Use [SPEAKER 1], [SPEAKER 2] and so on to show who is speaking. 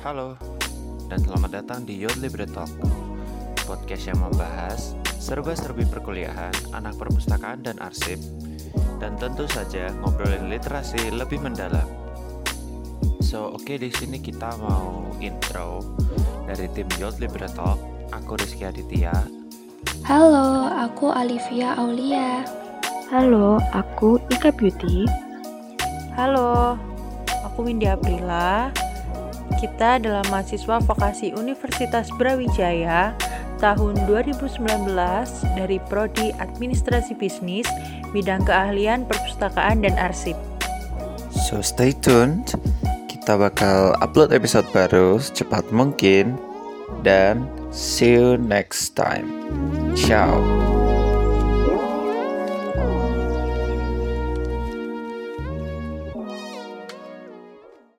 [SPEAKER 1] Halo, dan selamat datang di Youth Libre Talk Podcast yang membahas serba-serbi perkuliahan, anak perpustakaan dan arsip. Dan tentu saja ngobrolin literasi lebih mendalam. So, oke okay, di sini kita mau intro dari tim Youth Libre Talk. Aku Rizky Aditya.
[SPEAKER 2] Halo, aku Alivia Aulia.
[SPEAKER 3] Halo, aku Ika Beauty.
[SPEAKER 4] Halo, aku Windy Aprila kita adalah mahasiswa vokasi Universitas Brawijaya tahun 2019 dari Prodi Administrasi Bisnis, bidang keahlian perpustakaan dan arsip.
[SPEAKER 1] So stay tuned, kita bakal upload episode baru secepat mungkin dan see you next time. Ciao.